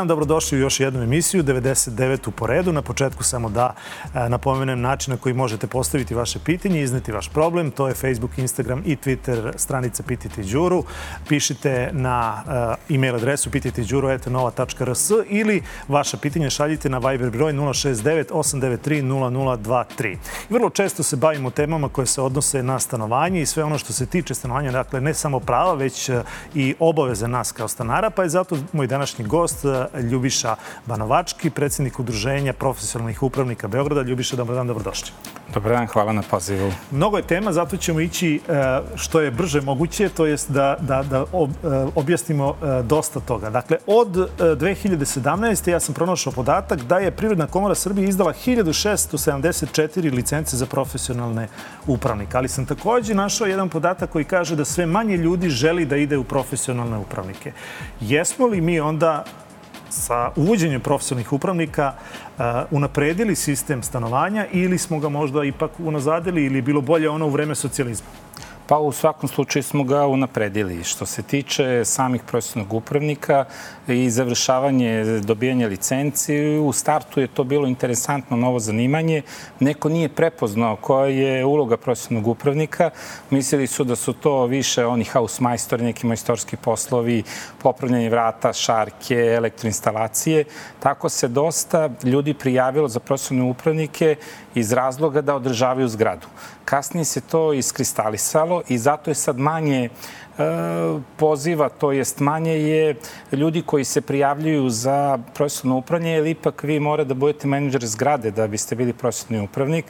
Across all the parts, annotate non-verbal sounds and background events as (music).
dan, dobrodošli u još jednu emisiju, 99. u poredu. Na početku samo da e, napomenem način na koji možete postaviti vaše pitanje, izneti vaš problem. To je Facebook, Instagram i Twitter stranica Pitajte Đuru. Pišite na uh, e-mail adresu pitajteđuru.nova.rs ili vaša pitanja šaljite na Viber broj 069 893 0023. Vrlo često se bavimo temama koje se odnose na stanovanje i sve ono što se tiče stanovanja, dakle ne samo prava, već e, i obaveze nas kao stanara, pa je zato moj današnji gost Ljubiša Banovački, predsednik Udruženja profesionalnih upravnika Beograda. Ljubiša, dobar dan, dobrodošli. Dobar dan, hvala na pozivu. Mnogo je tema, zato ćemo ići e, što je brže moguće, to jest da, da, da e, objasnimo e, dosta toga. Dakle, od 2017. ja sam pronašao podatak da je Privredna komora Srbije izdala 1674 licence za profesionalne upravnike. Ali sam takođe našao jedan podatak koji kaže da sve manje ljudi želi da ide u profesionalne upravnike. Jesmo li mi onda sa uvođenjem profesionalnih upravnika uh, unapredili sistem stanovanja ili smo ga možda ipak unazadili ili bilo bolje ono u vreme socijalizma? Pa u svakom slučaju smo ga unapredili. Što se tiče samih profesionalnog upravnika i završavanje dobijanja licenci, u startu je to bilo interesantno novo zanimanje. Neko nije prepoznao koja je uloga profesionalnog upravnika. Mislili su da su to više oni house majstori, neki majstorski poslovi, popravljanje vrata, šarke, elektroinstalacije. Tako se dosta ljudi prijavilo za profesionalne upravnike iz razloga da održavaju zgradu. Kasnije se to iskristalisalo i zato je sad manje e, poziva, to jest manje je ljudi koji se prijavljuju za profesionalno upravljanje, jer ipak vi mora da budete menadžer zgrade da biste bili profesionalni upravnik,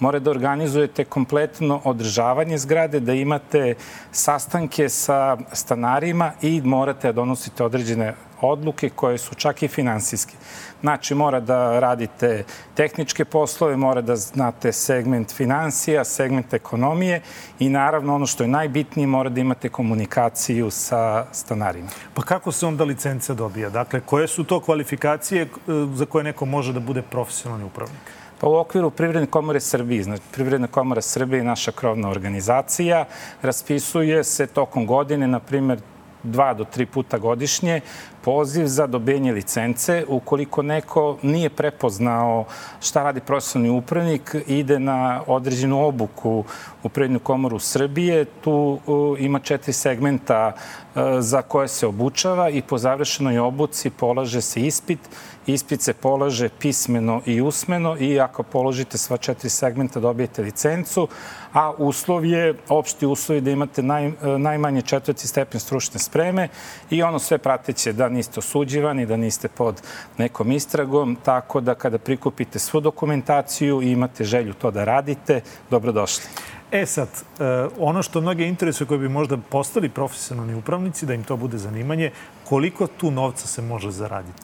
mora da organizujete kompletno održavanje zgrade, da imate sastanke sa stanarima i morate da donosite određene odluke koje su čak i finansijske. Znači, mora da radite tehničke poslove, mora da znate segment financija, segment ekonomije i naravno ono što je najbitnije, mora da imate komunikaciju sa stanarima. Pa kako se onda licenca dobija? Dakle, koje su to kvalifikacije e, za koje neko može da bude profesionalni upravnik? Pa u okviru Privredne komore Srbije, znači Privredna komora Srbije je naša krovna organizacija, raspisuje se tokom godine, na primer, dva do tri puta godišnje poziv za dobijenje licence. Ukoliko neko nije prepoznao šta radi profesionalni upravnik, ide na određenu obuku u Privrednu komoru Srbije. Tu ima četiri segmenta e, za koje se obučava i po završenoj obuci polaže se ispit Ispit se polaže pismeno i usmeno i ako položite sva četiri segmenta dobijete licencu, a uslov je, opšti uslov je da imate naj, najmanje četvrti stepen stručne spreme i ono sve prateće da niste osuđivani, da niste pod nekom istragom, tako da kada prikupite svu dokumentaciju i imate želju to da radite, dobrodošli. E sad, e, ono što mnoge interesuje koji bi možda postali profesionalni upravnici, da im to bude zanimanje, koliko tu novca se može zaraditi?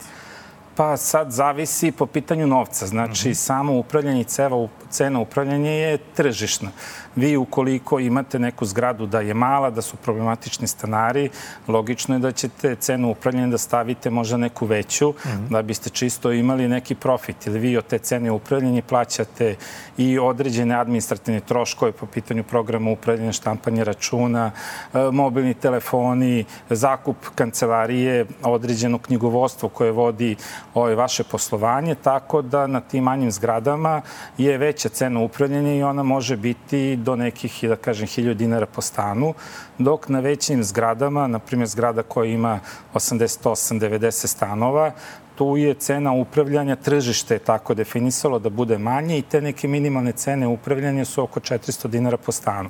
Pa sad zavisi po pitanju novca. Znači, mm -hmm. samo upravljanje ceva, cena upravljanja je tržišna. Vi ukoliko imate neku zgradu da je mala, da su problematični stanari, logično je da ćete cenu upravljanja da stavite možda neku veću, mm -hmm. da biste čisto imali neki profit. Ili vi od te cene upravljanja plaćate i određene administrativne troškove po pitanju programa upravljanja, štampanje računa, e, mobilni telefoni, zakup kancelarije, određeno knjigovodstvo koje vodi ovaj, vaše poslovanje, tako da na tim manjim zgradama je veća cena upravljanja i ona može biti do nekih, da kažem, 1000 dinara po stanu, dok na većim zgradama, na primjer zgrada koja ima 88-90 stanova, tu je cena upravljanja tržište tako definisalo da bude manje i te neke minimalne cene upravljanja su oko 400 dinara po stanu.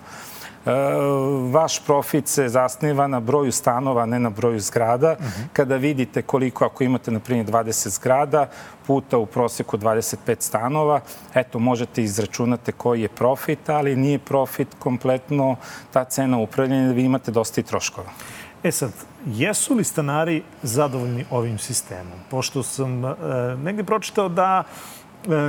E, vaš profit se zasniva na broju stanova, ne na broju zgrada. Uh -huh. Kada vidite koliko, ako imate, na primjer, 20 zgrada, puta u proseku 25 stanova, eto, možete izračunati koji je profit, ali nije profit kompletno ta cena upravljanja, vi imate dosta i troškova. E sad, jesu li stanari zadovoljni ovim sistemom? Pošto sam e, negde pročitao da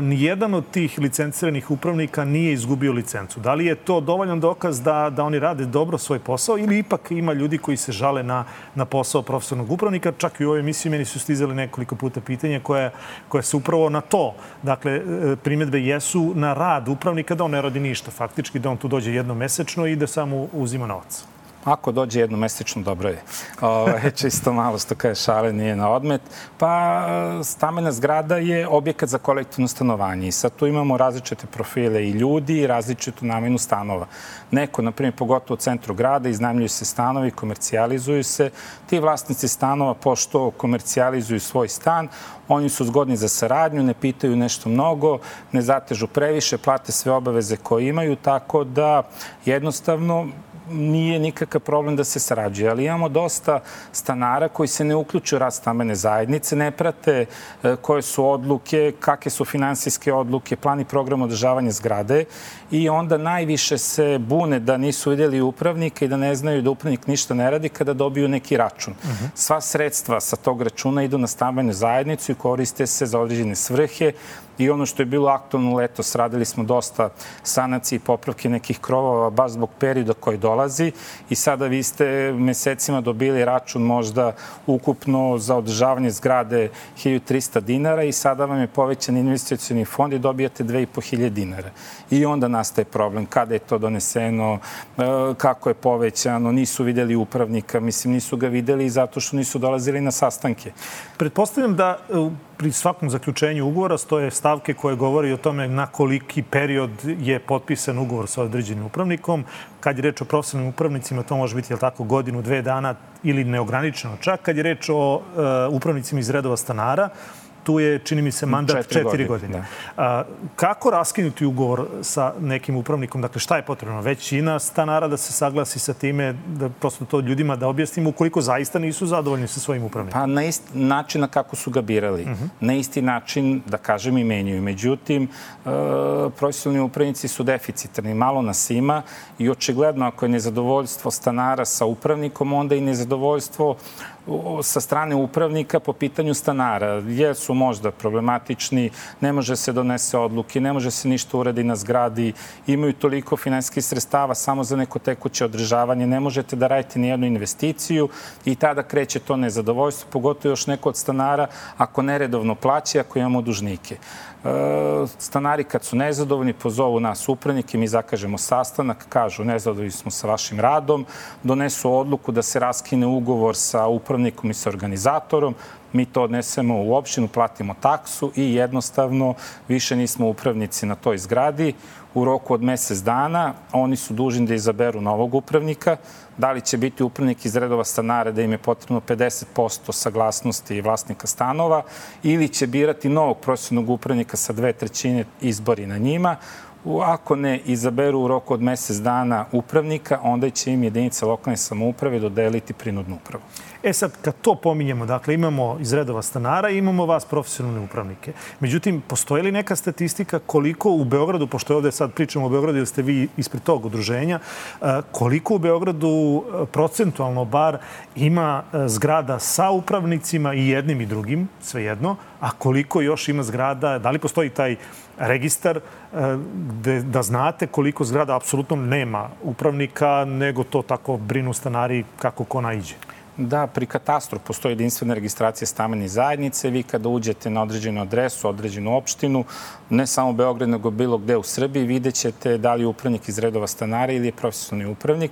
nijedan od tih licenciranih upravnika nije izgubio licencu. Da li je to dovoljan dokaz da, da oni rade dobro svoj posao ili ipak ima ljudi koji se žale na, na posao profesionalnog upravnika? Čak i u ovoj emisiji meni su stizali nekoliko puta pitanja koje, koje su upravo na to. Dakle, e, primjedbe jesu na rad upravnika da on ne radi ništa faktički, da on tu dođe jednomesečno i da samo uzima novac. Ako dođe jedno mesečno, dobro je. O, (laughs) čisto malo što kaže šale nije na odmet. Pa stamena zgrada je objekat za kolektivno stanovanje i sad tu imamo različite profile i ljudi i različitu namenu stanova. Neko, na primjer, pogotovo u centru grada, iznajmljuju se stanovi, komercijalizuju se. Ti vlasnici stanova, pošto komercijalizuju svoj stan, oni su zgodni za saradnju, ne pitaju nešto mnogo, ne zatežu previše, plate sve obaveze koje imaju, tako da jednostavno nije nikakav problem da se sarađuje, ali imamo dosta stanara koji se ne uključuju rad stambene zajednice, ne prate e, koje su odluke, kakve su finansijske odluke, plan i program održavanja zgrade i onda najviše se bune da nisu vidjeli upravnika i da ne znaju da upravnik ništa ne radi kada dobiju neki račun. Uh -huh. Sva sredstva sa tog računa idu na stambenu zajednicu i koriste se za određene svrhe i ono što je bilo aktualno letos, radili smo dosta sanacije i popravke nekih krovova baš zbog perioda koji dolazi i sada vi ste mesecima dobili račun možda ukupno za održavanje zgrade 1300 dinara i sada vam je povećan investicioni fond i dobijate 2500 dinara. I onda nastaje problem kada je to doneseno, e, kako je povećano, nisu videli upravnika, mislim nisu ga videli zato što nisu dolazili na sastanke. Pretpostavljam da pri svakom zaključenju ugovora stoje stavke koje govori o tome na koliki period je potpisan ugovor sa određenim upravnikom. Kad je reč o profesionalnim upravnicima, to može biti, jel tako, godinu, dve dana ili neograničeno. Čak kad je reč o uh, upravnicima iz redova stanara, tu je, čini mi se, mandat četiri, četiri godine. godine. Da. A, kako raskinuti ugovor sa nekim upravnikom? Dakle, šta je potrebno? Većina stanara da se saglasi sa time, da prosto to ljudima da objasnimo ukoliko zaista nisu zadovoljni sa svojim upravnikom. Pa na isti način na kako su ga birali. Uh mhm. -huh. Na isti način, da kažem, i menjuju. Međutim, e, profesionalni upravnici su deficitarni. Malo nas ima i očigledno ako je nezadovoljstvo stanara sa upravnikom, onda i nezadovoljstvo sa strane upravnika po pitanju stanara. Jesu možda problematični, ne može se donese odluke, ne može se ništa uradi na zgradi, imaju toliko finansijskih sredstava samo za neko tekuće održavanje, ne možete da radite nijednu investiciju i tada kreće to nezadovoljstvo, pogotovo još neko od stanara ako neredovno plaća, ako imamo dužnike. E, stanari kad su nezadovoljni pozovu nas upravnike, mi zakažemo sastanak, kažu nezadovoljni smo sa vašim radom, donesu odluku da se raskine ugovor sa upravnikom i sa organizatorom, mi to odnesemo u opštinu, platimo taksu i jednostavno više nismo upravnici na toj zgradi. U roku od mesec dana oni su dužni da izaberu novog upravnika. Da li će biti upravnik iz redova stanara da im je potrebno 50% saglasnosti vlasnika stanova ili će birati novog profesionalnog upravnika sa dve trećine izbori na njima. Ako ne izaberu u roku od mesec dana upravnika, onda će im jedinica lokalne samouprave dodeliti prinudnu upravu. E sad, kad to pominjemo, dakle, imamo iz redova stanara i imamo vas profesionalne upravnike. Međutim, postoji li neka statistika koliko u Beogradu, pošto ovde sad pričamo o Beogradu, ili ste vi ispred tog udruženja, koliko u Beogradu procentualno bar ima zgrada sa upravnicima i jednim i drugim, svejedno, a koliko još ima zgrada, da li postoji taj registar gde, da znate koliko zgrada apsolutno nema upravnika, nego to tako brinu stanari kako ko naiđe? Da, pri katastru postoji jedinstvena registracija stamene zajednice. Vi kada uđete na određenu adresu, određenu opštinu, ne samo Beograd, nego bilo gde u Srbiji, vidjet ćete da li je upravnik iz redova stanara ili je profesionalni upravnik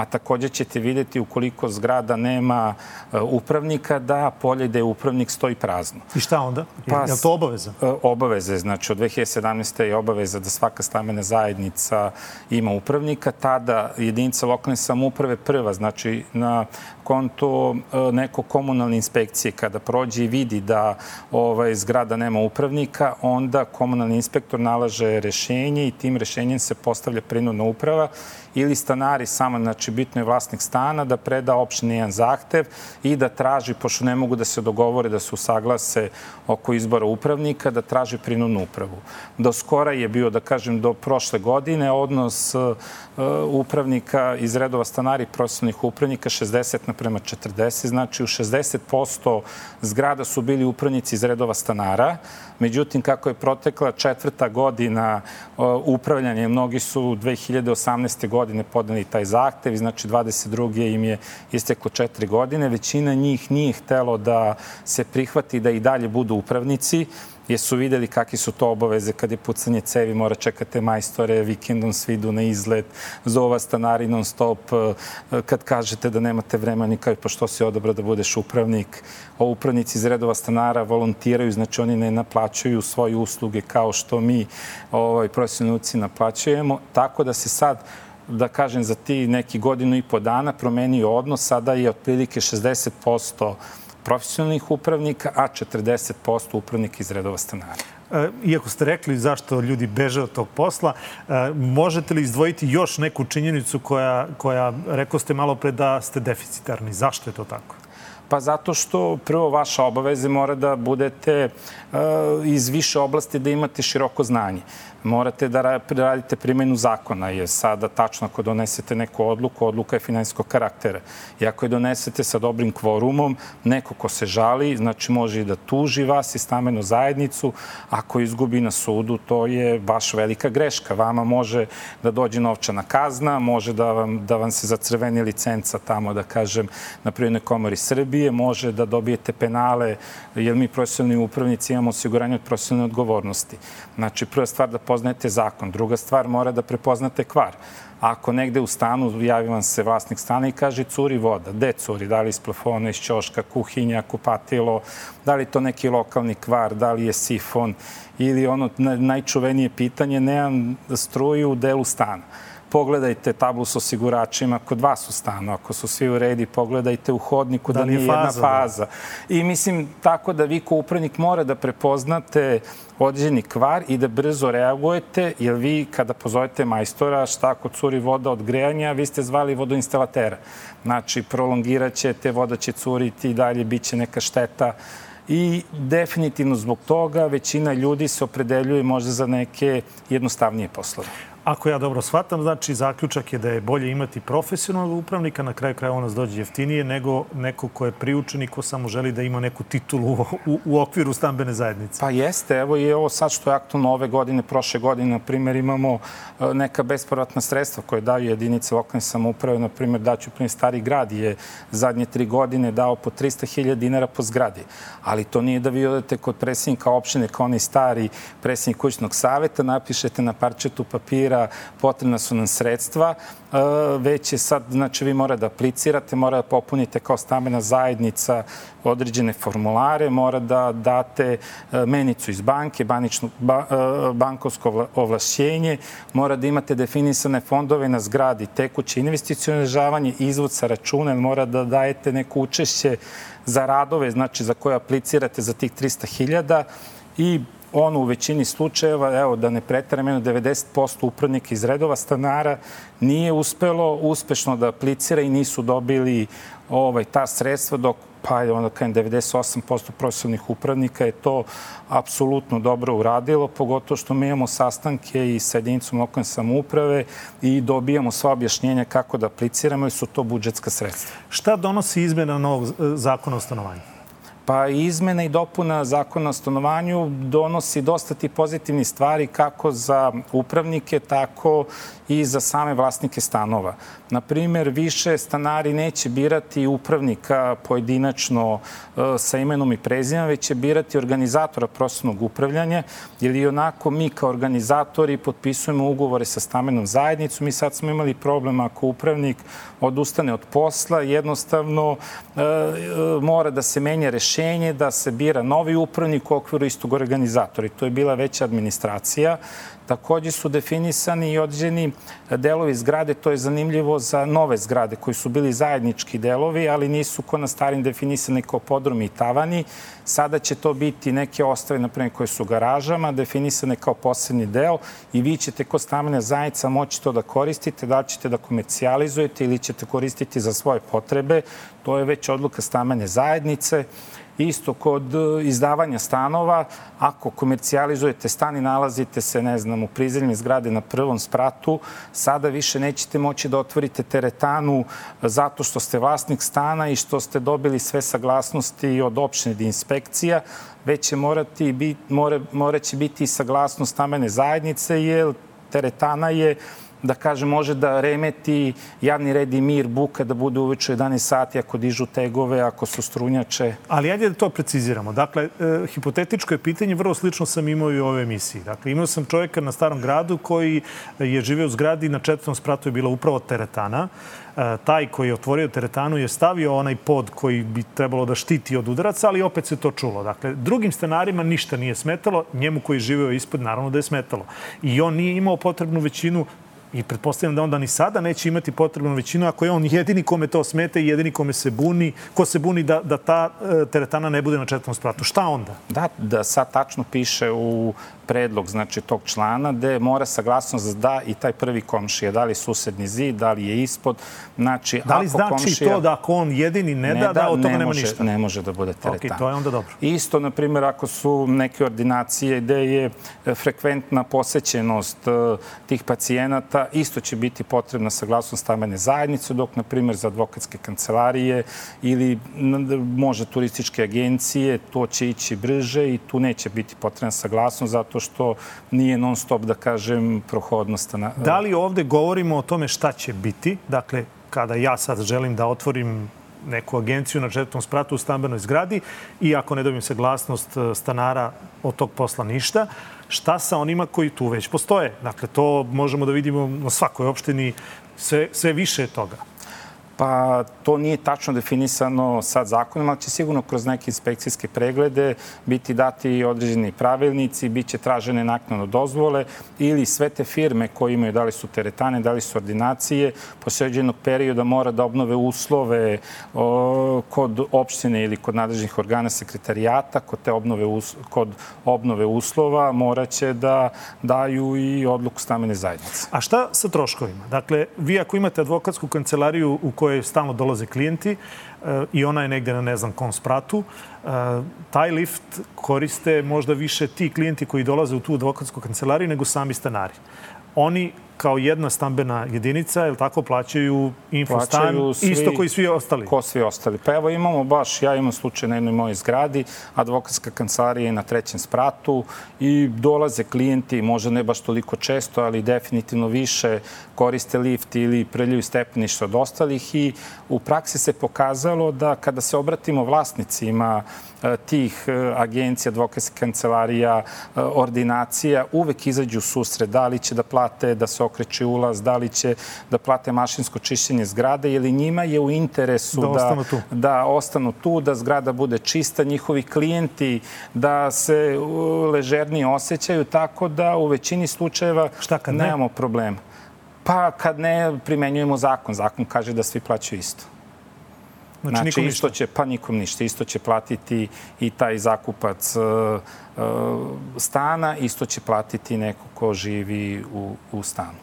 a takođe ćete videti ukoliko zgrada nema e, upravnika da polje gde je upravnik stoji prazno. I šta onda? Pa, je li to obaveza? E, obaveze, znači od 2017. je obaveza da svaka stambena zajednica ima upravnika, tada jedinica lokalne samouprave prva, znači na konto e, neko komunalne inspekcije kada prođe i vidi da ovaj, zgrada nema upravnika, onda komunalni inspektor nalaže rešenje i tim rešenjem se postavlja prinudna uprava ili stanari sama, znači bitno je vlasnik stana da preda opštini jedan zahtev i da traži, pošto ne mogu da se dogovore, da se usaglase oko izbora upravnika, da traži prinudnu upravu. Do skora je bio, da kažem, do prošle godine odnos uh, upravnika iz redova stanari profesionalnih upravnika 60 naprema 40, znači u 60% zgrada su bili upravnici iz redova stanara, Međutim, kako je protekla četvrta godina upravljanja, mnogi su 2018. godine podali taj zahtev, znači 22. im je isteklo četiri godine, većina njih nije htelo da se prihvati da i dalje budu upravnici, jer su videli kakvi su to obaveze kad je pucanje cevi, mora čekate majstore, vikendom svi idu na izlet, zova stanari non stop, e, kad kažete da nemate vremena, kao pa što si odobra da budeš upravnik. O upravnici iz redova stanara volontiraju, znači oni ne naplaćuju svoje usluge kao što mi ovaj, profesionalci naplaćujemo, tako da se sad da kažem, za ti neki godinu i po dana promenio odnos. Sada je otprilike 60% profesionalnih upravnika, a 40% upravnika iz redova stanara. E, iako ste rekli zašto ljudi beže od tog posla, e, možete li izdvojiti još neku činjenicu koja, koja rekao ste malo pre da ste deficitarni? Zašto je to tako? Pa zato što prvo vaša obaveze mora da budete uh, iz više oblasti da imate široko znanje morate da radite primjenu zakona, jer sada tačno ako donesete neku odluku, odluka je finansijskog karaktera. I ako je donesete sa dobrim kvorumom, neko ko se žali, znači može i da tuži vas i stamenu zajednicu. Ako izgubi na sudu, to je baš velika greška. Vama može da dođe novčana kazna, može da vam, da vam se zacrveni licenca tamo, da kažem, na Prirodnoj komori Srbije, može da dobijete penale, jer mi profesionalni upravnici imamo osiguranje od profesionalne odgovornosti. Znači, prva stvar da prepoznajete zakon. Druga stvar, mora da prepoznate kvar. Ako negde u stanu javi vam se vlasnik stana i kaže curi voda, gde curi, da li iz plafona, iz ćoška, kuhinja, kupatilo, da li to neki lokalni kvar, da li je sifon? Ili ono najčuvenije pitanje, nemam struju u delu stana pogledajte tablu s osiguračima kod vas u stanu, ako su svi u redi, pogledajte u hodniku da, da nije jedna faza. Da. I mislim tako da vi ko upravnik mora da prepoznate određeni kvar i da brzo reagujete, jer vi kada pozovete majstora šta ako curi voda od grejanja, vi ste zvali vodoinstalatera. Znači, prolongirat ćete, voda će curiti i dalje, bit će neka šteta i definitivno zbog toga većina ljudi se opredeljuje možda za neke jednostavnije poslove. Ako ja dobro shvatam, znači zaključak je da je bolje imati profesionalnog upravnika, na kraju kraja on nas dođe jeftinije, nego neko ko je priučen i ko samo želi da ima neku titulu u, u, okviru stambene zajednice. Pa jeste, evo i ovo sad što je aktualno ove godine, prošle godine, na primjer, imamo e, neka bespovratna sredstva koje daju jedinice lokalne samouprave, na primjer, daću primjer Stari grad je zadnje tri godine dao po 300.000 dinara po zgradi. Ali to nije da vi odete kod predsjednika opštine kao oni stari predsjednik kućnog saveta, napišete na parčetu papira potrebna su nam sredstva, e, već je sad, znači vi mora da aplicirate, mora da popunite kao stamena zajednica određene formulare, mora da date e, menicu iz banke, banično, ba, e, bankovsko ovlašćenje, mora da imate definisane fondove na zgradi, tekuće investicijalne žavanje, izvod sa računa, mora da dajete neko učešće za radove, znači za koje aplicirate za tih 300.000 i ono u većini slučajeva, evo da ne pretaram, 90% upravnika iz redova stanara nije uspelo uspešno da aplicira i nisu dobili ovaj, ta sredstva, dok pa onda kajem 98% profesionalnih upravnika je to apsolutno dobro uradilo, pogotovo što mi imamo sastanke i sa jedinicom lokalne samouprave i dobijamo sva objašnjenja kako da apliciramo i su to budžetska sredstva. Šta donosi izmena novog zakona o stanovanju? Pa izmena i dopuna zakona o stanovanju donosi dosta ti pozitivni stvari kako za upravnike, tako i za same vlasnike stanova. Na primer, više stanari neće birati upravnika pojedinačno e, sa imenom i prezimenom, već će birati organizatora prostornog upravljanja, jer i onako mi kao organizatori potpisujemo ugovore sa stamenom zajednicom. Mi sad smo imali problem ako upravnik odustane od posla, jednostavno e, e, mora da se menja rešenje, da se bira novi upravnik u okviru istog organizatora. I to je bila veća administracija Takođe su definisani i određeni delovi zgrade, to je zanimljivo za nove zgrade koji su bili zajednički delovi, ali nisu ko na starim definisani kao podrumi i tavani. Sada će to biti neke ostave, na primjer, koje su garažama, definisane kao posebni deo i vi ćete ko stambena zajednica moći to da koristite, da ćete da komercijalizujete ili ćete koristiti za svoje potrebe. To je već odluka stambene zajednice. Isto kod e, izdavanja stanova, ako komercijalizujete stan i nalazite se, ne znam, u prizemlje zgrade na prvom spratu, sada više nećete moći da otvorite teretanu zato što ste vlasnik stana i što ste dobili sve saglasnosti od opštine inspekcija, već će morati, bit, more, moraće biti i saglasnost stamene zajednice, jer teretana je da kaže, može da remeti javni red i mir, buka da bude uveče 11 sati ako dižu tegove, ako su strunjače. Ali ajde da to preciziramo. Dakle, e, hipotetičko je pitanje, vrlo slično sam imao i u ovoj emisiji. Dakle, imao sam čovjeka na starom gradu koji je živeo u zgradi, na četvrtom spratu je bila upravo teretana. E, taj koji je otvorio teretanu je stavio onaj pod koji bi trebalo da štiti od udaraca, ali opet se to čulo. Dakle, drugim stanarima ništa nije smetalo, njemu koji je živeo ispod naravno da je smetalo. I on nije imao potrebnu većinu I pretpostavljam da onda ni sada neće imati potrebnu većinu ako je on jedini kome to smeta i jedini kome se buni, ko se buni da, da ta e, teretana ne bude na četvrtom spratu. Šta onda? Da, da sad tačno piše u predlog znači, tog člana gde mora saglasnost da i taj prvi komšija, da li susedni zid, da li je ispod. Znači, da li ako znači komšija, to da ako on jedini ne, ne da, da od toga nema može, ništa? Ne može da bude teretana. Ok, to je onda dobro. Isto, na primjer, ako su neke ordinacije gde je e, frekventna posećenost e, tih pacijenata, isto će biti potrebna saglasnost stambene zajednice, dok, na primjer, za advokatske kancelarije ili može turističke agencije, to će ići brže i tu neće biti potrebna saglasnost zato što nije non stop, da kažem, prohodnost. Da li ovde govorimo o tome šta će biti? Dakle, kada ja sad želim da otvorim neku agenciju na četvrtom spratu u stambenoj zgradi i ako ne dobijem saglasnost e, stanara od tog posla ništa, šta sa onima koji tu već postoje? Dakle, to možemo da vidimo na svakoj opštini sve, sve više toga. Pa to nije tačno definisano sad zakonom, ali će sigurno kroz neke inspekcijske preglede biti dati određeni pravilnici, bit će tražene naknadno dozvole ili sve te firme koje imaju, da li su teretane, da li su ordinacije, posle određenog perioda mora da obnove uslove o, kod opštine ili kod nadležnih organa sekretarijata, kod te obnove, kod obnove uslova moraće da daju i odluku stamene zajednice. A šta sa troškovima? Dakle, vi ako imate advokatsku kancelariju u kojoj kojoj stalno dolaze klijenti e, i ona je negde na ne znam kom spratu. E, taj lift koriste možda više ti klijenti koji dolaze u tu advokatsku kancelariju nego sami stanari. Oni kao jedna stambena jedinica, je tako, plaćaju infostan, plaćaju svi, isto koji svi ostali? Ko svi ostali. Pa evo imamo baš, ja imam slučaj na jednoj mojoj zgradi, advokatska kancelarija je na trećem spratu i dolaze klijenti, možda ne baš toliko često, ali definitivno više koriste lift ili preljaju stepeništa od ostalih i u praksi se pokazalo da kada se obratimo vlasnicima e, tih e, agencija, advokatskih kancelarija, e, ordinacija, uvek izađu susret da li će da plate da se okreće ulaz, da li će da plate mašinsko čišćenje zgrade, ili njima je u interesu da, da, ostanu, tu. da ostanu tu, da zgrada bude čista, njihovi klijenti da se ležernije osjećaju, tako da u većini slučajeva Šta kad ne? nemamo problema. Pa kad ne primenjujemo zakon, zakon kaže da svi plaćaju isto. Znači, znači nikom isto će, pa nikom ništa. Isto će platiti i taj zakupac uh, uh, stana, isto će platiti neko ko živi u, u stanu.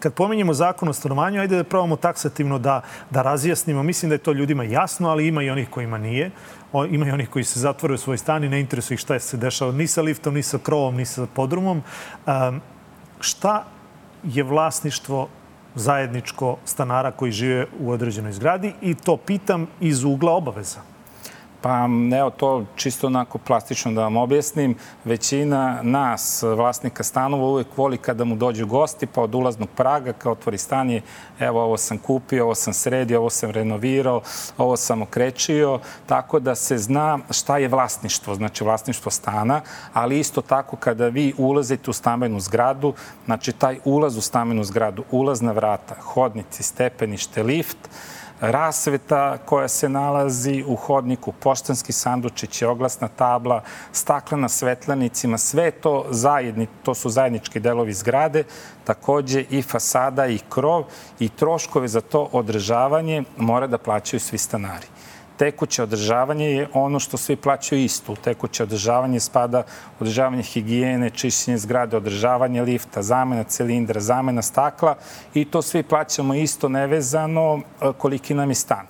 Kad pominjemo zakon o stanovanju, ajde da probamo taksativno da, da razjasnimo. Mislim da je to ljudima jasno, ali ima i onih kojima nije. O, ima i onih koji se zatvaraju svoj stan i ne interesuje ih šta je se dešava ni sa liftom, ni sa krovom, ni sa podrumom. Um, šta je vlasništvo zajedničko stanara koji žive u određenoj zgradi i to pitam iz ugla obaveza. Pa evo to čisto onako plastično da vam objasnim. Većina nas, vlasnika stanova, uvek voli kada mu dođu gosti, pa od ulaznog praga, kao otvori stan je, evo ovo sam kupio, ovo sam sredio, ovo sam renovirao, ovo sam okrečio, tako da se zna šta je vlasništvo, znači vlasništvo stana, ali isto tako kada vi ulazite u stambenu zgradu, znači taj ulaz u stambenu zgradu, ulazna vrata, hodnici, stepenište, lift, rasveta koja se nalazi u hodniku, poštanski sandučić, oglasna tabla, staklena svetlanicima, sve to zajedni, to su zajednički delovi zgrade, takođe i fasada i krov i troškove za to održavanje mora da plaćaju svi stanari tekuće održavanje je ono što svi plaćaju isto. U tekuće održavanje spada održavanje higijene, čišćenje zgrade, održavanje lifta, zamena cilindra, zamena stakla i to svi plaćamo isto nevezano e, koliki nam je stan.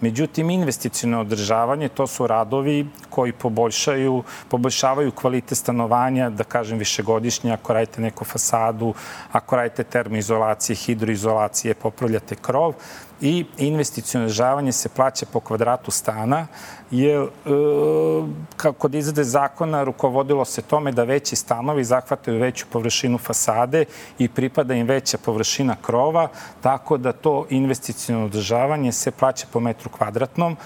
Međutim, investicijno održavanje, to su radovi koji poboljšaju, poboljšavaju kvalitet stanovanja, da kažem višegodišnje, ako radite neku fasadu, ako radite termoizolacije, hidroizolacije, popravljate krov i investicijno održavanje se plaća po kvadratu stana, jer e, kod izrade zakona rukovodilo se tome da veći stanovi zahvataju veću površinu fasade i pripada im veća površina krova, tako da to investicijno održavanje se plaća po metru kvadratnom,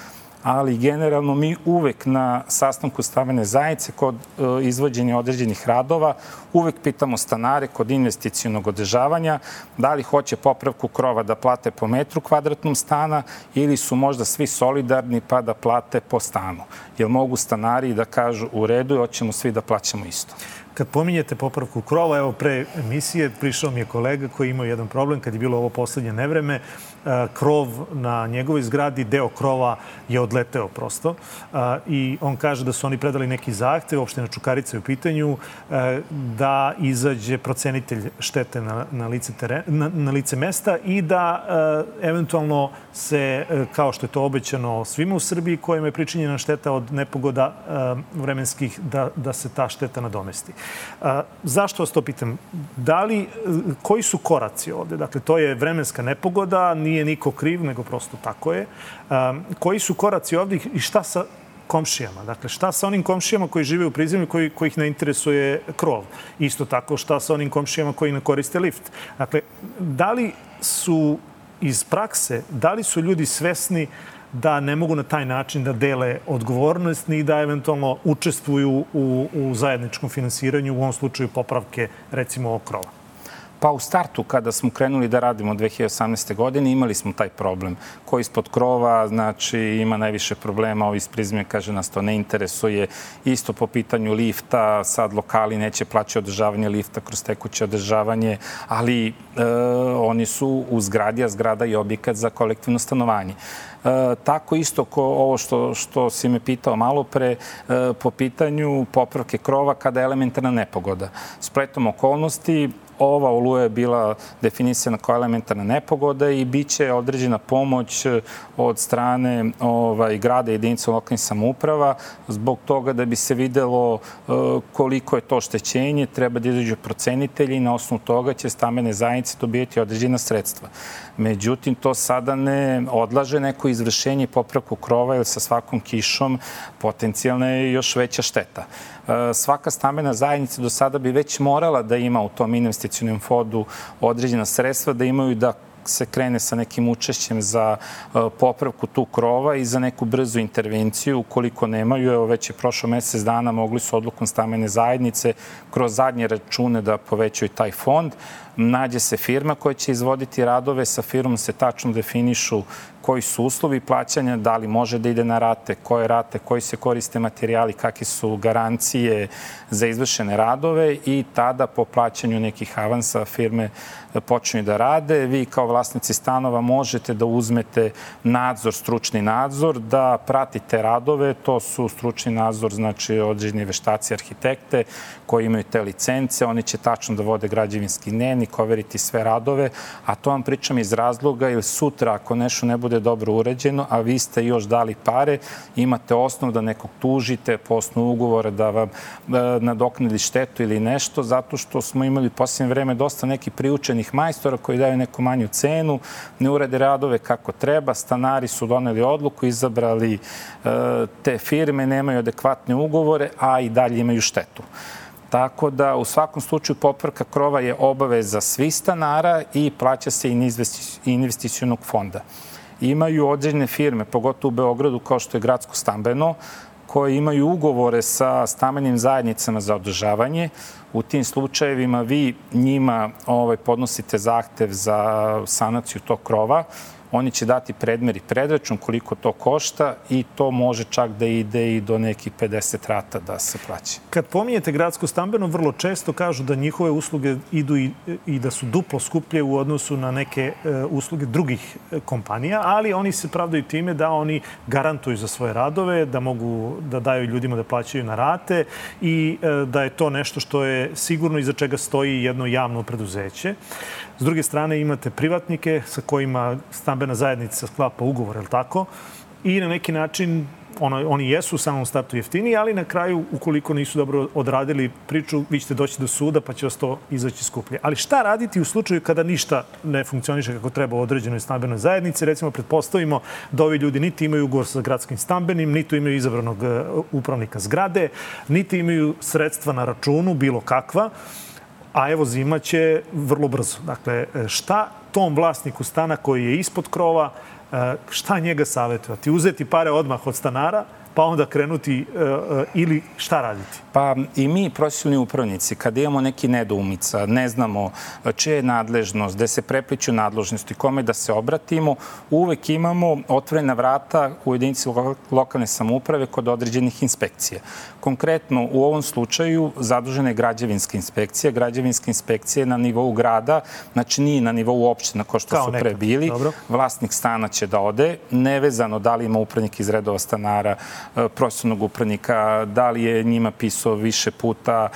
ali generalno mi uvek na sastanku stavene zajednice kod e, izvođenja određenih radova uvek pitamo stanare kod investicijonog održavanja da li hoće popravku krova da plate po metru kvadratnom stana ili su možda svi solidarni pa da plate po stanu. Jer mogu stanari da kažu u redu i hoćemo svi da plaćamo isto. Kad pominjete popravku krova, evo pre emisije prišao mi je kolega koji imao jedan problem kad je bilo ovo poslednje nevreme. E, krov na njegovoj zgradi, deo krova je odleteo prosto e, i on kaže da su oni predali neki zahtev, opština Čukarica je u pitanju, e, da izađe procenitelj štete na, na, lice, teren, na, na lice mesta i da eventualno se, kao što je to obećano svima u Srbiji, kojima je pričinjena šteta od nepogoda vremenskih, da, da se ta šteta nadomesti. Zašto vas to pitam? Da li, koji su koraci ovde? Dakle, to je vremenska nepogoda, nije niko kriv, nego prosto tako je. Koji su koraci ovde i šta sa komšijama. Dakle, šta sa onim komšijama koji žive u prizemlju, koji, kojih ne interesuje krov? Isto tako, šta sa onim komšijama koji ne koriste lift? Dakle, da li su iz prakse, da li su ljudi svesni da ne mogu na taj način da dele odgovornost ni da eventualno učestvuju u, u zajedničkom finansiranju, u ovom slučaju popravke, recimo, krova? Pa u startu, kada smo krenuli da radimo 2018. godine, imali smo taj problem. Ko ispod krova, znači, ima najviše problema, ovi iz prizme, kaže, nas to ne interesuje. Isto po pitanju lifta, sad lokali neće plaći održavanje lifta kroz tekuće održavanje, ali e, oni su u zgradi, a zgrada je objekat za kolektivno stanovanje. E, tako isto ko ovo što, što si me pitao malo pre e, po pitanju popravke krova kada je elementarna nepogoda. Spletom okolnosti ova oluja je bila definisana kao elementarna nepogoda i bit će određena pomoć e, od strane ovaj, grada i jedinica lokalnih samouprava zbog toga da bi se videlo e, koliko je to štećenje, treba da izađu procenitelji i na osnovu toga će stamene zajednice dobijeti određena sredstva. Međutim, to sada ne odlaže neko izvršenje popravku krova jer sa svakom kišom potencijalna je još veća šteta. E, svaka stambena zajednica do sada bi već morala da ima u tom investicijnom fondu određena sredstva, da imaju da se krene sa nekim učešćem za e, popravku tu krova i za neku brzu intervenciju. Ukoliko nemaju, evo već je prošlo mesec dana, mogli su odlukom stamene zajednice kroz zadnje račune da povećaju taj fond nađe se firma koja će izvoditi radove, sa firmom se tačno definišu koji su uslovi plaćanja, da li može da ide na rate, koje rate, koji se koriste materijali, kakve su garancije za izvršene radove i tada po plaćanju nekih avansa firme počinju da rade. Vi kao vlasnici stanova možete da uzmete nadzor, stručni nadzor, da pratite radove, to su stručni nadzor, znači određeni veštaci, arhitekte koji imaju te licence, oni će tačno da vode građevinski dnevnik, overiti sve radove, a to vam pričam iz razloga ili sutra ako nešto ne bude dobro uređeno, a vi ste još dali pare, imate osnov da nekog tužite po osnovu ugovora da vam da nadoknadi štetu ili nešto, zato što smo imali posljednje vreme dosta nekih priučenih majstora koji daju neku manju cenu, ne urede radove kako treba, stanari su doneli odluku, izabrali e, te firme, nemaju adekvatne ugovore, a i dalje imaju štetu. Tako da u svakom slučaju popravka krova je obaveza svih stanara i plaća se investicijonog fonda. Imaju određene firme, pogotovo u Beogradu kao što je Gradsko stambeno, koje imaju ugovore sa stamenim zajednicama za održavanje. U tim slučajevima vi njima ovaj, podnosite zahtev za sanaciju tog krova oni će dati predmer i predračun koliko to košta i to može čak da ide i do nekih 50 rata da se plaća. Kad pominjete gradsko stambeno, vrlo često kažu da njihove usluge idu i, i da su duplo skuplje u odnosu na neke e, usluge drugih e, kompanija, ali oni se pravdaju time da oni garantuju za svoje radove, da mogu da daju ljudima da plaćaju na rate i e, da je to nešto što je sigurno iza čega stoji jedno javno preduzeće. S druge strane imate privatnike sa kojima stambena zajednica sklapa ugovor, je tako? I na neki način ono, oni jesu u samom startu jeftini, ali na kraju, ukoliko nisu dobro odradili priču, vi ćete doći do suda pa će vas to izaći skuplje. Ali šta raditi u slučaju kada ništa ne funkcioniše kako treba u određenoj stambenoj zajednici? Recimo, pretpostavimo da ovi ljudi niti imaju ugovor sa gradskim stambenim, niti imaju izabranog e, upravnika zgrade, niti imaju sredstva na računu, bilo kakva a evo zima će vrlo brzo. Dakle, šta tom vlasniku stana koji je ispod krova, e, šta njega savjetovati? Uzeti pare odmah od stanara, pa onda krenuti e, e, ili šta raditi? Pa i mi, profesionalni upravnici, kada imamo neki nedoumica, ne znamo čije je nadležnost, gde se prepliću nadležnosti, kome da se obratimo, uvek imamo otvorena vrata u jedinici lokalne samouprave kod određenih inspekcija. Konkretno, u ovom slučaju zadužena je građevinska inspekcija. Građevinska inspekcija je na nivou grada, znači nije na nivou opština kao što Kao su pre bili. Dobro. Vlasnik stana će da ode, nevezano da li ima upravnik iz redova stanara, e, profesionalnog upravnika, da li je njima pisao više puta,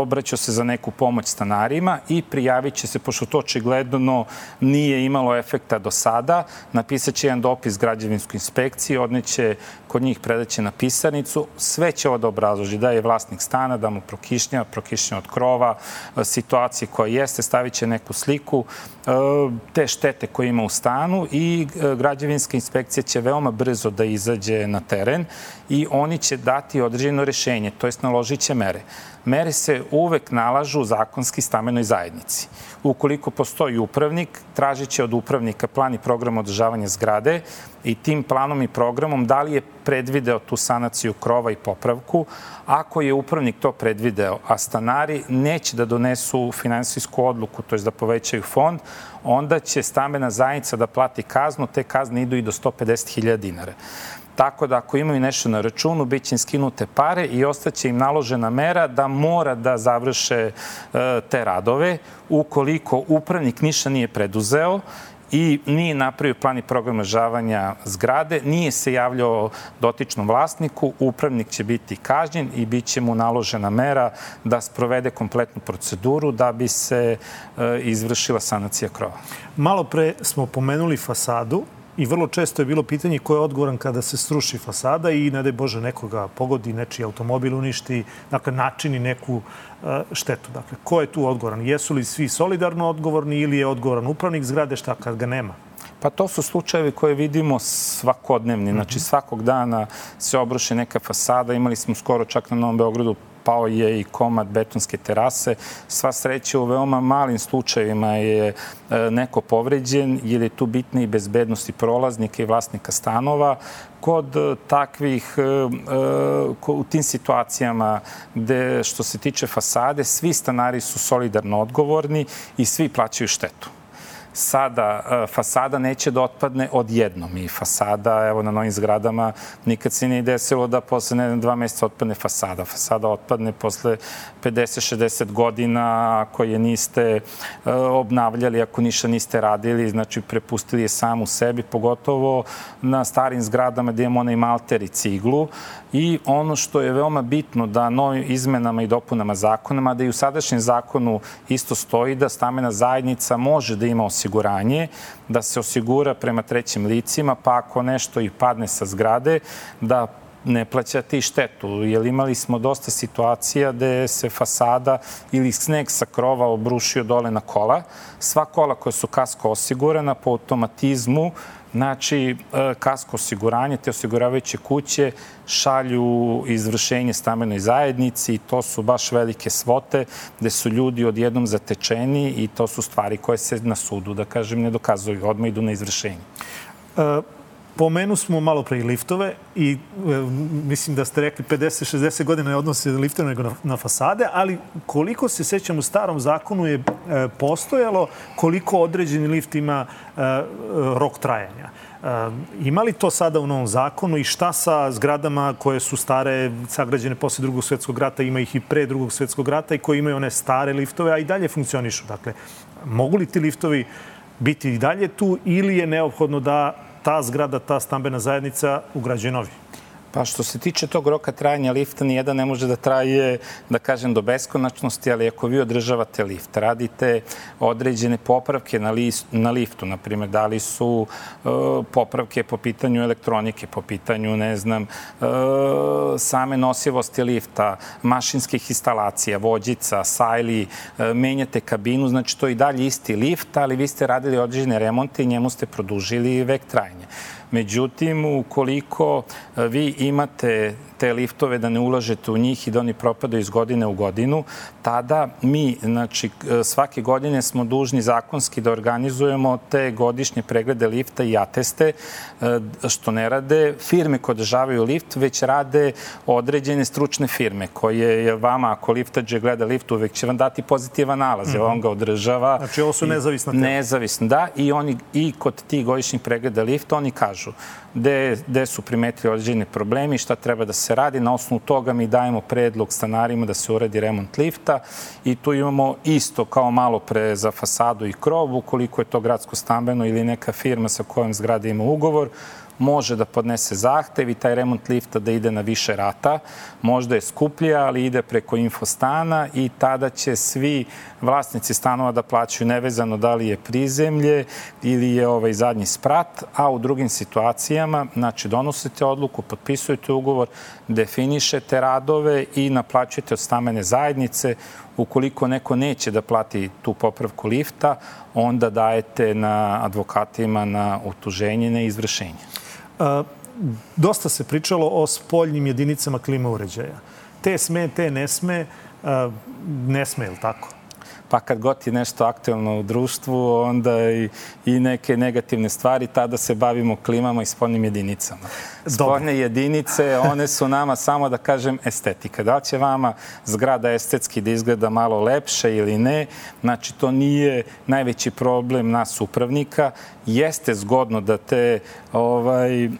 obraćao se za neku pomoć stanarima i prijavit će se, pošto to očigledno nije imalo efekta do sada, napisat će jedan dopis građevinskoj inspekciji, odneće kod njih predaće na pisarnicu, sve će ovo da obrazloži, da je vlasnik stana, da mu prokišnja, prokišnja od krova, situacije koja jeste, stavit će neku sliku, e, te štete koje ima u stanu i e, građevinska inspekcija će veoma brzo da izađe na teren i oni će dati određeno rešenje, to jest naložit će mere. Mere se uvek nalažu zakonski stamenoj zajednici. Ukoliko postoji upravnik, tražit će od upravnika plan i program održavanja zgrade i tim planom i programom da li je predvideo tu sanaciju krova i popravku. Ako je upravnik to predvideo, a stanari neće da donesu finansijsku odluku, to je da povećaju fond, onda će stambena zajednica da plati kaznu, te kazne idu i do 150.000 dinara. Tako da ako imaju nešto na računu, bit će im skinute pare i ostaće im naložena mera da mora da završe e, te radove. Ukoliko upravnik ništa nije preduzeo, i nije napravio plan i program održavanja zgrade, nije se javljao dotičnom vlasniku, upravnik će biti kažnjen i bit će mu naložena mera da sprovede kompletnu proceduru da bi se e, izvršila sanacija krova. Malo pre smo pomenuli fasadu i vrlo često je bilo pitanje ko je odgovoran kada se sruši fasada i ne daj Bože nekoga pogodi, nečiji automobil uništi, dakle načini neku e, štetu. Dakle, ko je tu odgovoran? Jesu li svi solidarno odgovorni ili je odgovoran upravnik zgrade šta kad ga nema? Pa to su slučajevi koje vidimo svakodnevni. Znači svakog dana se obruše neka fasada. Imali smo skoro čak na Novom Beogradu pao je i komad betonske terase. Sva sreća u veoma malim slučajevima je e, neko povređen, jer je tu bitna i bezbednost i prolaznika i vlasnika stanova. Kod e, takvih, e, u tim situacijama gde što se tiče fasade, svi stanari su solidarno odgovorni i svi plaćaju štetu sada e, fasada neće da otpadne odjednom i fasada, evo na novim zgradama, nikad se nije desilo da posle ne, dva meseca otpadne fasada. Fasada otpadne posle 50-60 godina ako je niste e, obnavljali, ako ništa niste radili, znači prepustili je sam u sebi, pogotovo na starim zgradama gde imamo onaj malter i ciglu. I ono što je veoma bitno da novim izmenama i dopunama zakonama, da i u sadašnjem zakonu isto stoji da stamena zajednica može da ima osiguranje, da se osigura prema trećim licima, pa ako nešto i padne sa zgrade, da ne plaćati štetu, jer imali smo dosta situacija gde se fasada ili sneg sa krova obrušio dole na kola. Sva kola koja su kasko osigurana po automatizmu Znači, e, kasko osiguranje, te osiguravajuće kuće šalju izvršenje stamenoj zajednici i to su baš velike svote gde su ljudi odjednom zatečeni i to su stvari koje se na sudu, da kažem, ne dokazuju, odmah idu na izvršenje. E, Pomenu smo malo pre i liftove i e, mislim da ste rekli 50-60 godina ne odnose liftove nego na, na fasade, ali koliko se sećam u starom zakonu je e, postojalo koliko određeni lift ima e, rok trajanja. E, ima li to sada u novom zakonu i šta sa zgradama koje su stare, sagrađene posle drugog svetskog rata, ima ih i pre drugog svetskog rata i koji imaju one stare liftove, a i dalje funkcionišu? Dakle, mogu li ti liftovi biti i dalje tu ili je neophodno da ta zgrada, ta stambena zajednica ugrađuje novi? Pa što se tiče tog roka trajanja lifta, nijedan ne može da traje, da kažem, do beskonačnosti, ali ako vi održavate lift, radite određene popravke na, list, na liftu, na primjer, da li su e, popravke po pitanju elektronike, po pitanju, ne znam, e, same nosivosti lifta, mašinskih instalacija, vođica, sajli, e, menjate kabinu, znači to je i dalje isti lift, ali vi ste radili određene remonte i njemu ste produžili vek trajanja. Međutim, ukoliko e, vi imate te liftove, da ne ulažete u njih i da oni propadaju iz godine u godinu, tada mi, znači, e, svake godine smo dužni zakonski da organizujemo te godišnje preglede lifta i ateste, e, što ne rade firme koje održavaju lift, već rade određene stručne firme koje je vama, ako liftađe gleda lift, uvek će vam dati pozitivan nalaz, mm -hmm. on ga održava. Znači, ovo su nezavisna tela. Nezavisno, da, i oni i kod tih godišnjih pregleda lifta oni kažu gde, gde su primetili određene problemi, šta treba da se radi. Na osnovu toga mi dajemo predlog stanarima da se uradi remont lifta i tu imamo isto kao malo pre za fasadu i krov, ukoliko je to gradsko stambeno ili neka firma sa kojom zgrada ima ugovor, može da podnese zahtev i taj remont lifta da ide na više rata. Možda je skuplja, ali ide preko infostana i tada će svi vlasnici stanova da plaćaju nevezano da li je prizemlje ili je ovaj zadnji sprat, a u drugim situacijama, znači donosite odluku, potpisujete ugovor, definišete radove i naplaćujete od stamene zajednice. Ukoliko neko neće da plati tu popravku lifta, onda dajete na advokatima na utuženje, na izvršenje. Dosta se pričalo o spoljnim jedinicama klima uređaja. Te sme, te ne sme, ne sme, ili tako? Pa kad god je nešto aktuelno u društvu, onda i, i neke negativne stvari, tada se bavimo klimama i spoljnim jedinicama. Spoljne jedinice, one su nama samo, da kažem, estetika. Da li će vama zgrada estetski da izgleda malo lepše ili ne, znači to nije najveći problem nas upravnika. Jeste zgodno da te ovaj, e,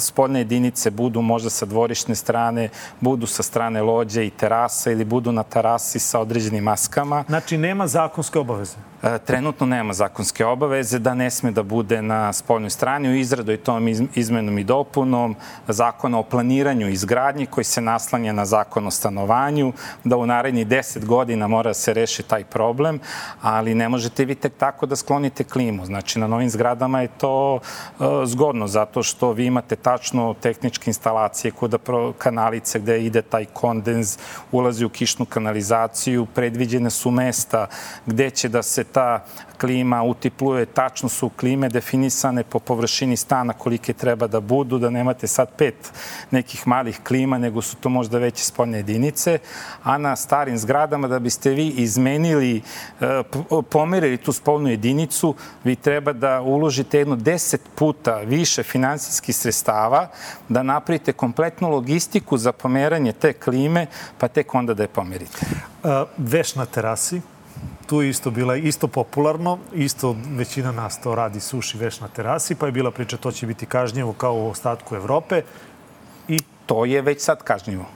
spoljne jedinice budu možda sa dvorišne strane, budu sa strane lođe i terasa ili budu na terasi sa određenim maskama. Znači nema zakonske obaveze? E, trenutno nema zakonske obaveze da ne sme da bude na spoljnoj strani u izradu i tom izmenom i dopunom zakona o planiranju izgradnji koji se naslanja na zakon o stanovanju, da u naredni 10 godina mora da se reši taj problem, ali ne možete vi tek tako da sklonite klimu. Znači, na novim zgradama je to uh, zgodno, zato što vi imate tačno tehničke instalacije kuda kanalice gde ide taj kondens, ulazi u kišnu kanalizaciju, predviđene su mesta gde će da se ta klima utipluje, tačno su klime definisane po površini stana kolike treba da budu, da nemate sad pet nekih malih klima, nego su to možda veće spoljne jedinice, a na starim zgradama da biste vi izmenili, e, pomerili tu spoljnu jedinicu, vi treba da uložite jedno deset puta više finansijskih sredstava, da napravite kompletnu logistiku za pomeranje te klime, pa tek onda da je pomerite. Veš na terasi, tu je isto bila isto popularno, isto većina nas to radi suši veš na terasi, pa je bila priča to će biti kažnjivo kao u ostatku Evrope. I to je već sad kažnjivo.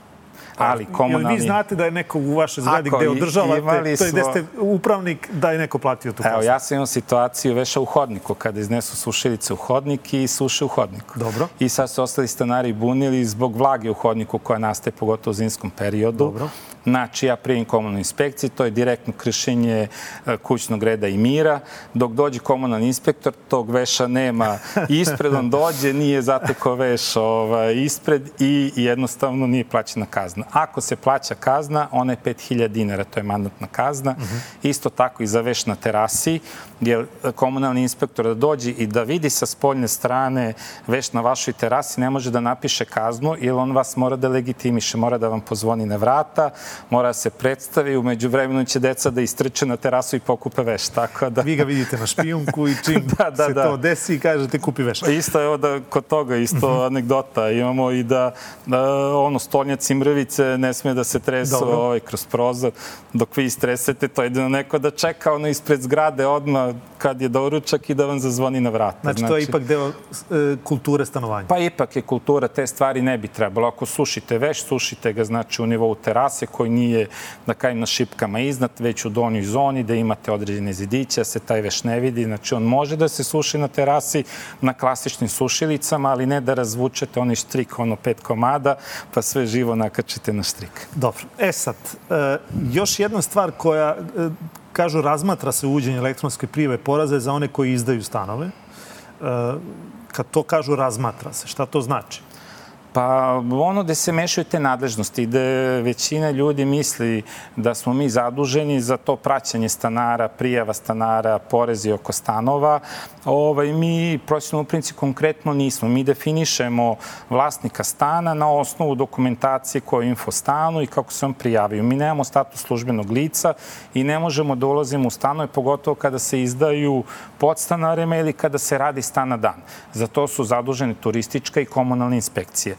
Ali komunalni... Jel vi znate da je neko u vašoj zgradi gde održavate, to je gde ste upravnik, da je neko platio tu Evo, Evo, ja sam imao situaciju veša u hodniku, kada iznesu sušilice u hodnik i suše u hodniku. Dobro. I sad su ostali stanari bunili zbog vlage u hodniku koja nastaje pogotovo u zimskom periodu. Dobro. Znači, ja prijim komunalnoj inspekciji, to je direktno kršenje e, kućnog reda i mira. Dok dođe komunalni inspektor, tog veša nema ispred, on dođe, nije zato ko veš ovaj, ispred i jednostavno nije plaćena kazna. Ako se plaća kazna, ona je 5000 dinara, to je mandatna kazna. Uh -huh. Isto tako i za veš na terasi, jer komunalni inspektor da dođe i da vidi sa spoljne strane veš na vašoj terasi, ne može da napiše kaznu, jer on vas mora da legitimiše, mora da vam pozvoni na vrata, mora da se predstavi, umeđu vremenu će deca da istrče na terasu i pokupe veš. Tako da... Vi ga vidite na špijunku i čim (laughs) da, da, se da. to desi i kažete kupi veš. Isto je da kod toga, isto -huh. anegdota. Imamo i da, da ono, stolnjaci mrvice ne sme da se tresu ovaj, kroz prozor. Dok vi istresete, to je neko da čeka ono ispred zgrade odmah kad je doručak i da vam zazvoni na vrata. Znači, znači to je znači- ipak deo e, kulture stanovanja. Pa ipak je kultura, te stvari ne bi trebalo. Ako sušite veš, sušite ga znači u nivou terase koji nije da kajem na šipkama iznad, već u donjoj zoni da imate određene zidiće, se taj veš ne vidi. Znači on može da se suši na terasi na klasičnim sušilicama, ali ne da razvučete onaj štrik, ono pet komada, pa sve živo nakačite na štrik. Dobro. E sad, e, još jedna stvar koja e, kažu razmatra se uvođenje elektronske prijeve poraze za one koji izdaju stanove. E, kad to kažu razmatra se, šta to znači? Pa ono gde se mešaju te nadležnosti, gde većina ljudi misli da smo mi zaduženi za to praćanje stanara, prijava stanara, porezi oko stanova, ovaj, mi profesionalno princip konkretno nismo. Mi definišemo vlasnika stana na osnovu dokumentacije koja je info stanu i kako se on prijavio. Mi nemamo status službenog lica i ne možemo da ulazimo u stanove, pogotovo kada se izdaju podstanarima ili kada se radi stan na dan. Za to su zadužene turistička i komunalne inspekcije.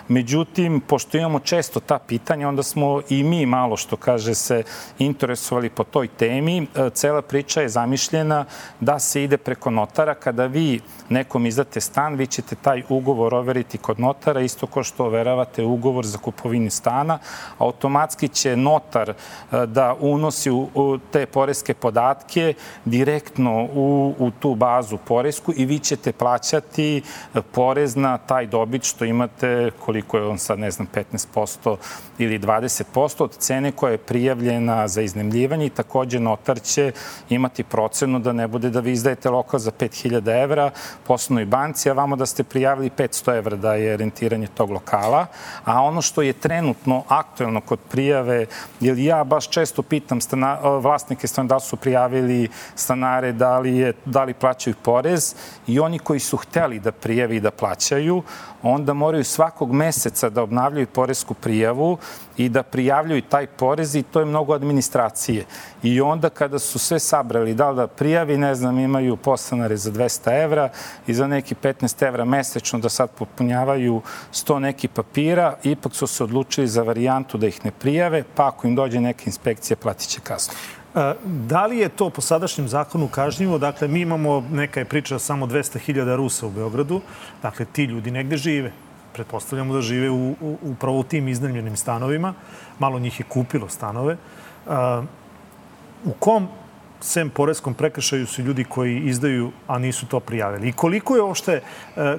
Međutim, pošto imamo često ta pitanja, onda smo i mi malo, što kaže se, interesovali po toj temi. E, cela priča je zamišljena da se ide preko notara. Kada vi nekom izdate stan, vi ćete taj ugovor overiti kod notara, isto kao što overavate ugovor za kupovinu stana. Automatski će notar e, da unosi u te poreske podatke direktno u, u tu bazu poresku i vi ćete plaćati porez na taj dobit što imate koliko je on sad, ne znam, 15% ili 20% od cene koja je prijavljena za iznemljivanje i takođe notar će imati procenu da ne bude da vi izdajete lokal za 5000 evra poslovnoj banci, a vamo da ste prijavili 500 evra da je rentiranje tog lokala. A ono što je trenutno aktuelno kod prijave, jer ja baš često pitam stana, vlasnike stana da su prijavili stanare, da li, je, da li plaćaju porez i oni koji su hteli da prijavi i da plaćaju, onda moraju svakog meseca da obnavljaju poresku prijavu i da prijavljuju taj porez i to je mnogo administracije. I onda kada su sve sabrali, da li da prijavi, ne znam, imaju postanare za 200 evra i za neki 15 evra mesečno da sad popunjavaju 100 neki papira, ipak su se odlučili za varijantu da ih ne prijave, pa ako im dođe neka inspekcija, platit će kaznu. E, da li je to po sadašnjem zakonu kažnjivo? Dakle, mi imamo, neka je priča, samo 200.000 Rusa u Beogradu. Dakle, ti ljudi negde žive. Pretpostavljamo da žive u, u, upravo u tim iznajmljenim stanovima. Malo njih je kupilo stanove. Uh, u kom sem poreskom prekršaju su ljudi koji izdaju, a nisu to prijavili. I koliko je ošte,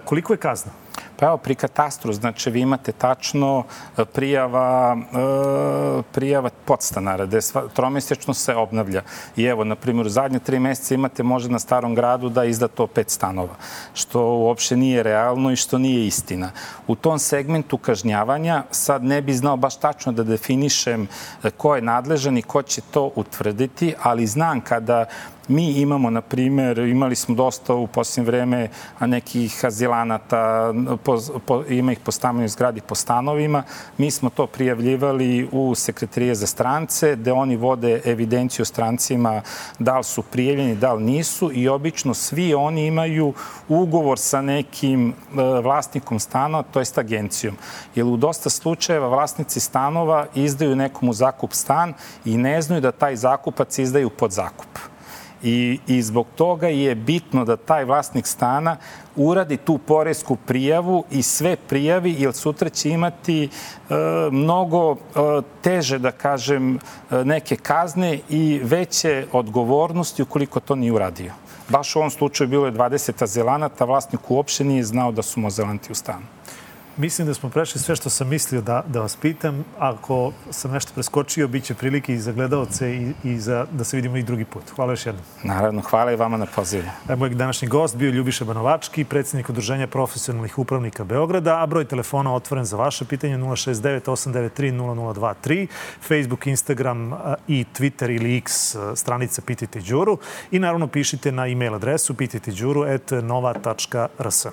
koliko je kazna? Pa evo, pri katastru, znači vi imate tačno e, prijava, e, prijava podstanara, gde tromesečno se obnavlja. I evo, na primjer, u zadnje tri meseca imate možda na starom gradu da izda to pet stanova, što uopšte nije realno i što nije istina. U tom segmentu kažnjavanja sad ne bi znao baš tačno da definišem ko je nadležan i ko će to utvrditi, ali znam kada Mi imamo, na primer, imali smo dosta u posljednje vreme nekih azilanata, po, po, ima ih po stambenoj zgradi po stanovima. Mi smo to prijavljivali u Sekretarije za strance, gde oni vode evidenciju strancima da li su prijavljeni, da li nisu i obično svi oni imaju ugovor sa nekim e, vlasnikom stana, to jest agencijom. Jer u dosta slučajeva vlasnici stanova izdaju nekomu zakup stan i ne znaju da taj zakupac izdaju pod zakup. I, I zbog toga je bitno da taj vlasnik stana uradi tu poresku prijavu i sve prijavi, jer sutra će imati e, mnogo e, teže, da kažem, e, neke kazne i veće odgovornosti ukoliko to nije uradio. Baš u ovom slučaju bilo je 20 azelanata, vlasnik uopšte nije znao da su mu azelanti u stanu. Mislim da smo prešli sve što sam mislio da, da vas pitam. Ako sam nešto preskočio, bit će prilike i za gledalce i, i za, da se vidimo i drugi put. Hvala još jednom. Naravno, hvala i vama na pozivu. E, moj današnji gost bio Ljubiša Banovački, predsednik Udruženja profesionalnih upravnika Beograda, a broj telefona otvoren za vaše pitanje 069 893 0023, Facebook, Instagram i Twitter ili X stranica Pitajte Đuru i naravno pišite na e-mail adresu pitajteđuru.nova.rs.